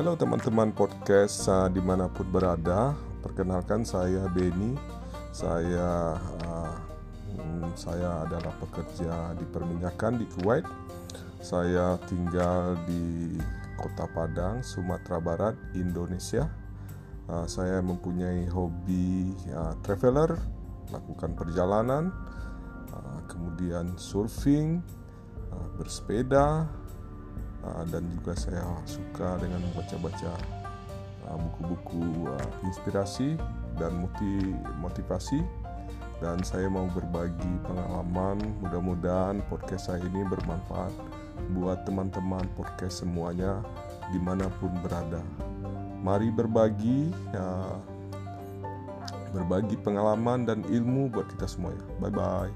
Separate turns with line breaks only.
Halo teman-teman podcast uh, di mana pun berada, perkenalkan saya Beni. Saya uh, saya adalah pekerja di perminyakan di Kuwait. Saya tinggal di Kota Padang, Sumatera Barat, Indonesia. Uh, saya mempunyai hobi uh, traveler, lakukan perjalanan, uh, kemudian surfing, uh, bersepeda, dan juga saya suka dengan membaca-baca uh, buku-buku uh, inspirasi dan motivasi. Dan saya mau berbagi pengalaman mudah-mudahan podcast saya ini bermanfaat buat teman-teman podcast semuanya di mana pun berada. Mari berbagi ya, berbagi pengalaman dan ilmu buat kita semuanya bye bye